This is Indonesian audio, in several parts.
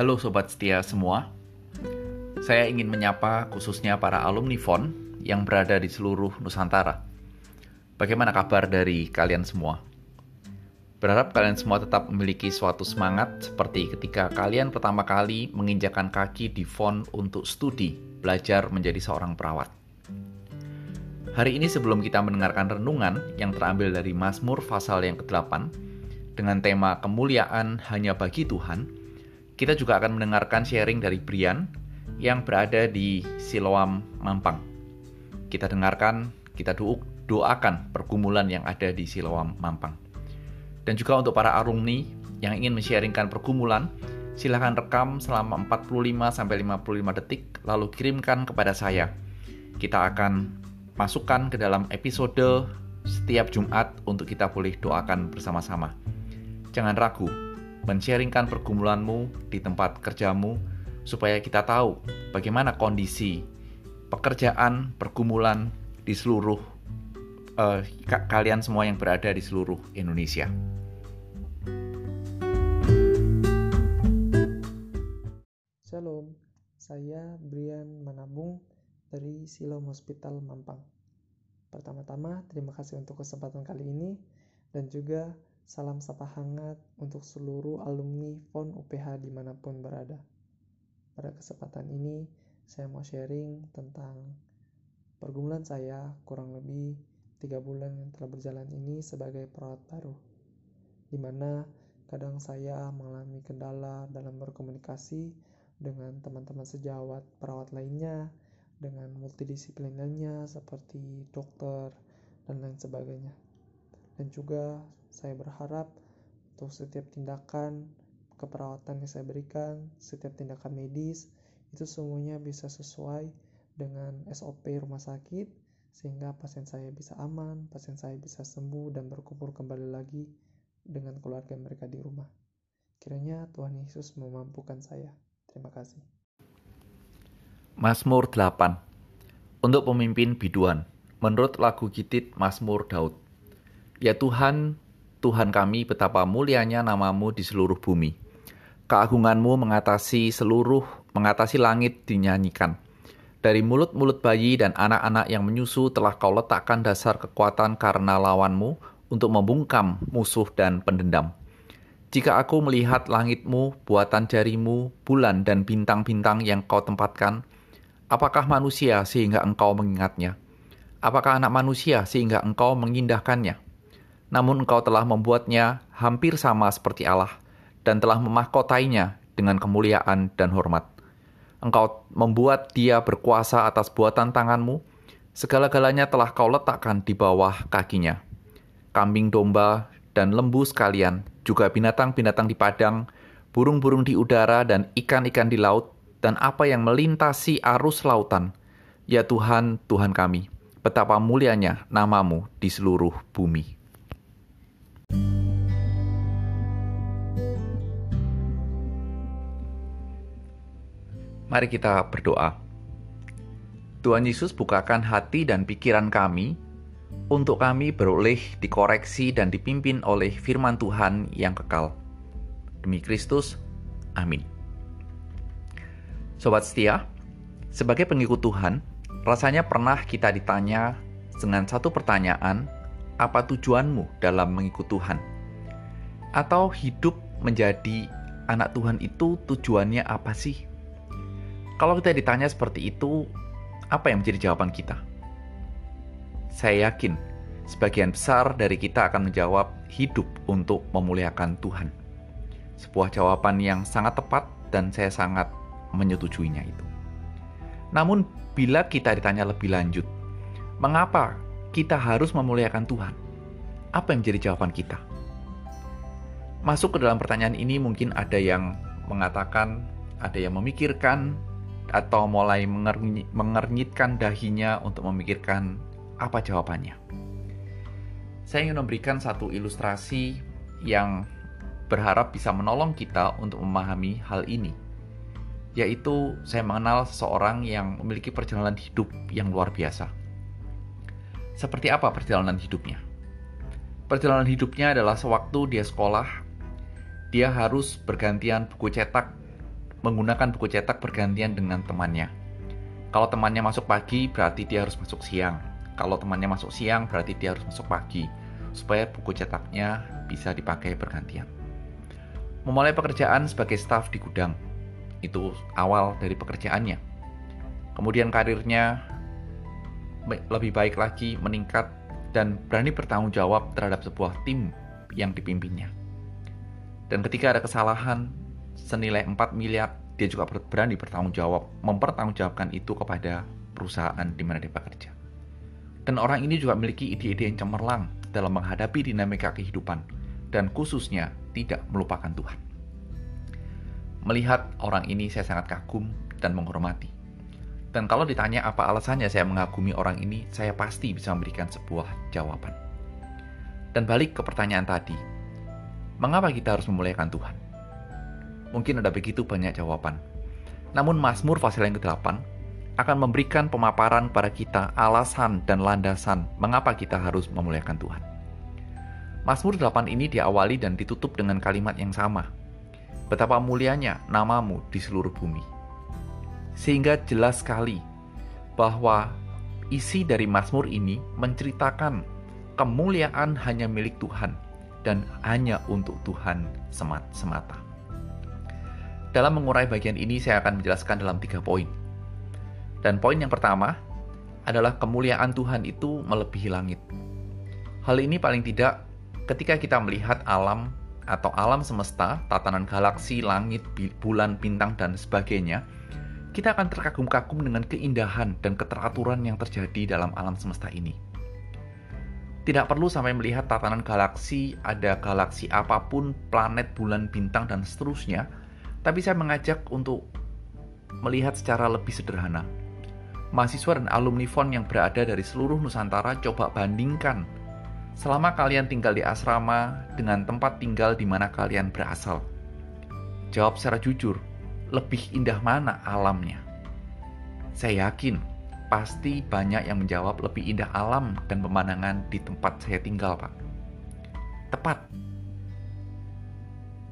Halo sobat setia semua. Saya ingin menyapa khususnya para alumni FON yang berada di seluruh Nusantara. Bagaimana kabar dari kalian semua? Berharap kalian semua tetap memiliki suatu semangat seperti ketika kalian pertama kali menginjakan kaki di FON untuk studi, belajar menjadi seorang perawat. Hari ini sebelum kita mendengarkan renungan yang terambil dari Mazmur pasal yang ke-8 dengan tema kemuliaan hanya bagi Tuhan, kita juga akan mendengarkan sharing dari Brian yang berada di Siloam, Mampang. Kita dengarkan, kita doakan pergumulan yang ada di Siloam, Mampang. Dan juga untuk para alumni yang ingin men-sharingkan pergumulan, silahkan rekam selama 45-55 detik, lalu kirimkan kepada saya. Kita akan masukkan ke dalam episode setiap Jumat untuk kita boleh doakan bersama-sama. Jangan ragu, men-sharingkan pergumulanmu di tempat kerjamu supaya kita tahu bagaimana kondisi pekerjaan, pergumulan di seluruh uh, ka kalian semua yang berada di seluruh Indonesia. Shalom, saya Brian Manabung dari Silom Hospital Mampang. Pertama-tama, terima kasih untuk kesempatan kali ini dan juga Salam sapa hangat untuk seluruh alumni FON UPH di mana pun berada. Pada kesempatan ini, saya mau sharing tentang pergumulan saya kurang lebih tiga bulan yang telah berjalan ini sebagai perawat baru. Di mana kadang saya mengalami kendala dalam berkomunikasi dengan teman-teman sejawat perawat lainnya, dengan multidisiplin lainnya seperti dokter dan lain sebagainya. Dan juga saya berharap untuk setiap tindakan keperawatan yang saya berikan, setiap tindakan medis, itu semuanya bisa sesuai dengan SOP rumah sakit, sehingga pasien saya bisa aman, pasien saya bisa sembuh dan berkumpul kembali lagi dengan keluarga mereka di rumah. Kiranya Tuhan Yesus memampukan saya. Terima kasih. Mazmur 8 Untuk pemimpin biduan Menurut lagu Gitit Mazmur Daud Ya Tuhan, Tuhan kami betapa mulianya namamu di seluruh bumi. Keagunganmu mengatasi seluruh, mengatasi langit dinyanyikan. Dari mulut-mulut bayi dan anak-anak yang menyusu telah kau letakkan dasar kekuatan karena lawanmu untuk membungkam musuh dan pendendam. Jika aku melihat langitmu, buatan jarimu, bulan dan bintang-bintang yang kau tempatkan, apakah manusia sehingga engkau mengingatnya? Apakah anak manusia sehingga engkau mengindahkannya? Namun engkau telah membuatnya hampir sama seperti Allah dan telah memahkotainya dengan kemuliaan dan hormat. Engkau membuat dia berkuasa atas buatan tanganmu, segala-galanya telah kau letakkan di bawah kakinya. Kambing domba dan lembu sekalian, juga binatang-binatang di padang, burung-burung di udara dan ikan-ikan di laut, dan apa yang melintasi arus lautan. Ya Tuhan, Tuhan kami, betapa mulianya namamu di seluruh bumi. Mari kita berdoa. Tuhan Yesus bukakan hati dan pikiran kami untuk kami beroleh dikoreksi dan dipimpin oleh firman Tuhan yang kekal. Demi Kristus, amin. Sobat setia, sebagai pengikut Tuhan, rasanya pernah kita ditanya dengan satu pertanyaan, apa tujuanmu dalam mengikut Tuhan? Atau hidup menjadi anak Tuhan itu tujuannya apa sih? Kalau kita ditanya seperti itu, apa yang menjadi jawaban kita? Saya yakin sebagian besar dari kita akan menjawab hidup untuk memuliakan Tuhan. Sebuah jawaban yang sangat tepat dan saya sangat menyetujuinya itu. Namun bila kita ditanya lebih lanjut, mengapa kita harus memuliakan Tuhan? Apa yang menjadi jawaban kita? Masuk ke dalam pertanyaan ini mungkin ada yang mengatakan, ada yang memikirkan, atau mulai mengernyitkan dahinya untuk memikirkan apa jawabannya. Saya ingin memberikan satu ilustrasi yang berharap bisa menolong kita untuk memahami hal ini. Yaitu saya mengenal seseorang yang memiliki perjalanan hidup yang luar biasa. Seperti apa perjalanan hidupnya? Perjalanan hidupnya adalah sewaktu dia sekolah, dia harus bergantian buku cetak menggunakan buku cetak bergantian dengan temannya. Kalau temannya masuk pagi, berarti dia harus masuk siang. Kalau temannya masuk siang, berarti dia harus masuk pagi, supaya buku cetaknya bisa dipakai bergantian. Memulai pekerjaan sebagai staf di gudang, itu awal dari pekerjaannya. Kemudian karirnya lebih baik lagi, meningkat, dan berani bertanggung jawab terhadap sebuah tim yang dipimpinnya. Dan ketika ada kesalahan senilai 4 miliar, dia juga berani bertanggung jawab, mempertanggungjawabkan itu kepada perusahaan di mana dia bekerja. Dan orang ini juga memiliki ide-ide yang cemerlang dalam menghadapi dinamika kehidupan, dan khususnya tidak melupakan Tuhan. Melihat orang ini saya sangat kagum dan menghormati. Dan kalau ditanya apa alasannya saya mengagumi orang ini, saya pasti bisa memberikan sebuah jawaban. Dan balik ke pertanyaan tadi, mengapa kita harus memuliakan Tuhan? Mungkin ada begitu banyak jawaban. Namun Mazmur pasal yang ke-8 akan memberikan pemaparan pada kita alasan dan landasan mengapa kita harus memuliakan Tuhan. Mazmur 8 ini diawali dan ditutup dengan kalimat yang sama. Betapa mulianya namamu di seluruh bumi sehingga jelas sekali bahwa isi dari Mazmur ini menceritakan kemuliaan hanya milik Tuhan dan hanya untuk Tuhan semata. Dalam mengurai bagian ini saya akan menjelaskan dalam tiga poin. Dan poin yang pertama adalah kemuliaan Tuhan itu melebihi langit. Hal ini paling tidak ketika kita melihat alam atau alam semesta, tatanan galaksi, langit, bulan, bintang, dan sebagainya, kita akan terkagum-kagum dengan keindahan dan keteraturan yang terjadi dalam alam semesta ini. Tidak perlu sampai melihat tatanan galaksi, ada galaksi apa pun, planet, bulan, bintang, dan seterusnya, tapi saya mengajak untuk melihat secara lebih sederhana. Mahasiswa dan alumni FON yang berada dari seluruh Nusantara coba bandingkan selama kalian tinggal di asrama dengan tempat tinggal di mana kalian berasal. Jawab secara jujur, lebih indah mana alamnya? Saya yakin pasti banyak yang menjawab lebih indah alam dan pemandangan di tempat saya tinggal, Pak. Tepat.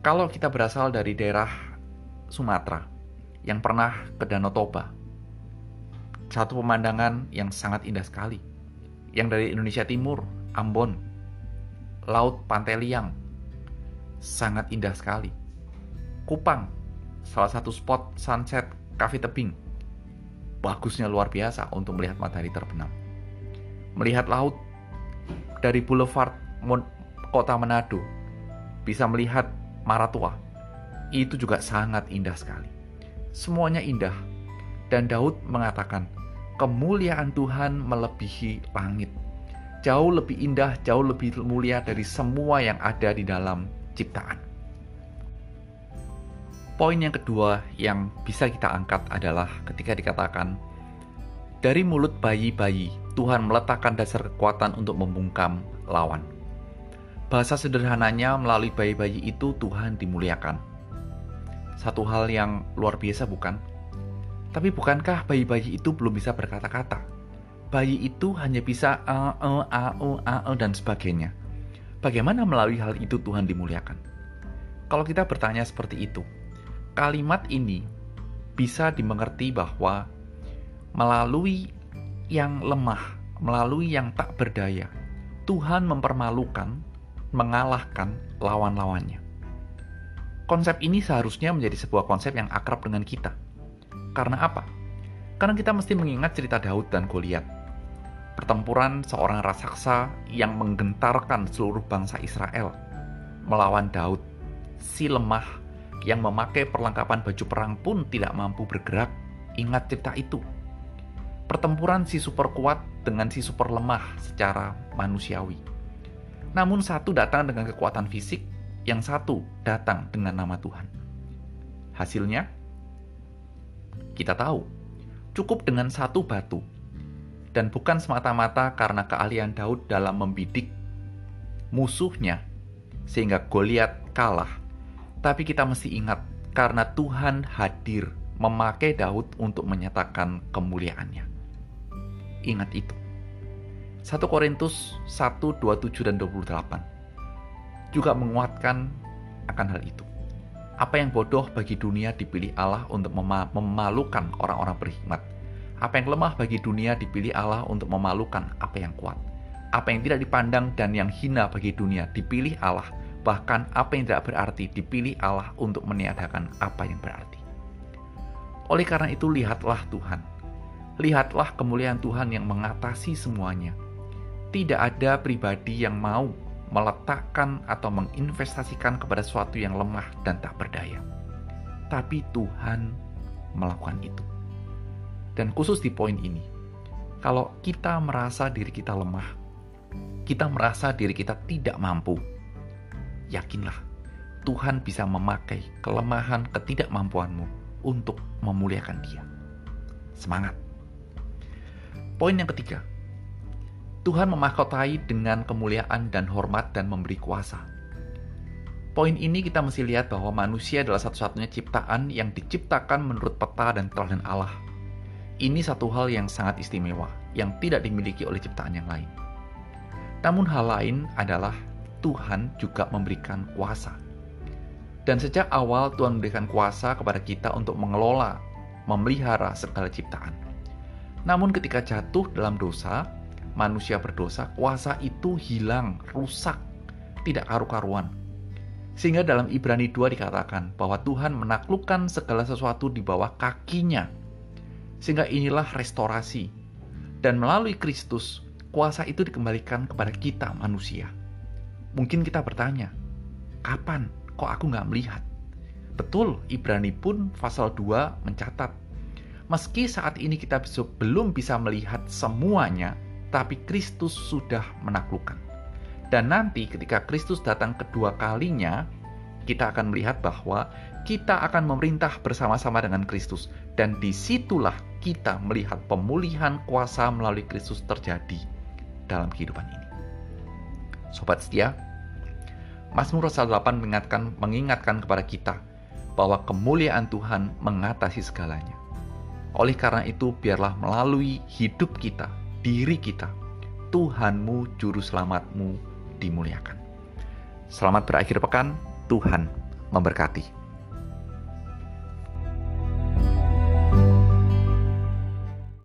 Kalau kita berasal dari daerah Sumatera yang pernah ke Danau Toba, satu pemandangan yang sangat indah sekali. Yang dari Indonesia Timur, Ambon, Laut Pantai Liang, sangat indah sekali. Kupang, salah satu spot sunset cafe tebing. Bagusnya luar biasa untuk melihat matahari terbenam. Melihat laut dari boulevard kota Manado, bisa melihat Maratua. Itu juga sangat indah sekali. Semuanya indah. Dan Daud mengatakan, kemuliaan Tuhan melebihi langit. Jauh lebih indah, jauh lebih mulia dari semua yang ada di dalam ciptaan. Poin yang kedua yang bisa kita angkat adalah ketika dikatakan dari mulut bayi-bayi Tuhan meletakkan dasar kekuatan untuk membungkam lawan. Bahasa sederhananya melalui bayi-bayi itu Tuhan dimuliakan. Satu hal yang luar biasa bukan? Tapi bukankah bayi-bayi itu belum bisa berkata-kata? Bayi itu hanya bisa a, e, a, u, a, e, dan sebagainya. Bagaimana melalui hal itu Tuhan dimuliakan? Kalau kita bertanya seperti itu, kalimat ini bisa dimengerti bahwa melalui yang lemah, melalui yang tak berdaya, Tuhan mempermalukan, mengalahkan lawan-lawannya. Konsep ini seharusnya menjadi sebuah konsep yang akrab dengan kita. Karena apa? Karena kita mesti mengingat cerita Daud dan Goliat. Pertempuran seorang raksasa yang menggentarkan seluruh bangsa Israel melawan Daud, si lemah yang memakai perlengkapan baju perang pun tidak mampu bergerak. Ingat cerita itu. Pertempuran si super kuat dengan si super lemah secara manusiawi. Namun satu datang dengan kekuatan fisik, yang satu datang dengan nama Tuhan. Hasilnya, kita tahu, cukup dengan satu batu. Dan bukan semata-mata karena keahlian Daud dalam membidik musuhnya, sehingga Goliat kalah tapi kita mesti ingat, karena Tuhan hadir memakai Daud untuk menyatakan kemuliaannya. Ingat itu. 1 Korintus 1, 27, dan 28 juga menguatkan akan hal itu. Apa yang bodoh bagi dunia dipilih Allah untuk memalukan orang-orang berhikmat. Apa yang lemah bagi dunia dipilih Allah untuk memalukan apa yang kuat. Apa yang tidak dipandang dan yang hina bagi dunia dipilih Allah. Bahkan apa yang tidak berarti dipilih Allah untuk meniadakan apa yang berarti. Oleh karena itu lihatlah Tuhan. Lihatlah kemuliaan Tuhan yang mengatasi semuanya. Tidak ada pribadi yang mau meletakkan atau menginvestasikan kepada sesuatu yang lemah dan tak berdaya. Tapi Tuhan melakukan itu. Dan khusus di poin ini, kalau kita merasa diri kita lemah, kita merasa diri kita tidak mampu, yakinlah Tuhan bisa memakai kelemahan ketidakmampuanmu untuk memuliakan Dia. Semangat! Poin yang ketiga, Tuhan memahkotai dengan kemuliaan dan hormat dan memberi kuasa. Poin ini kita mesti lihat bahwa manusia adalah satu-satunya ciptaan yang diciptakan menurut peta dan teladan Allah. Ini satu hal yang sangat istimewa, yang tidak dimiliki oleh ciptaan yang lain. Namun hal lain adalah Tuhan juga memberikan kuasa. Dan sejak awal Tuhan memberikan kuasa kepada kita untuk mengelola, memelihara segala ciptaan. Namun ketika jatuh dalam dosa, manusia berdosa, kuasa itu hilang, rusak, tidak karu-karuan. Sehingga dalam Ibrani 2 dikatakan bahwa Tuhan menaklukkan segala sesuatu di bawah kakinya. Sehingga inilah restorasi. Dan melalui Kristus, kuasa itu dikembalikan kepada kita manusia. Mungkin kita bertanya, kapan kok aku nggak melihat? Betul, Ibrani pun pasal 2 mencatat, meski saat ini kita belum bisa melihat semuanya, tapi Kristus sudah menaklukkan. Dan nanti ketika Kristus datang kedua kalinya, kita akan melihat bahwa kita akan memerintah bersama-sama dengan Kristus. Dan di situlah kita melihat pemulihan kuasa melalui Kristus terjadi dalam kehidupan ini. Sobat setia, Mazmur 8 mengingatkan, mengingatkan kepada kita bahwa kemuliaan Tuhan mengatasi segalanya. Oleh karena itu, biarlah melalui hidup kita diri kita, Tuhanmu, Juru Selamatmu, dimuliakan. Selamat berakhir pekan, Tuhan memberkati.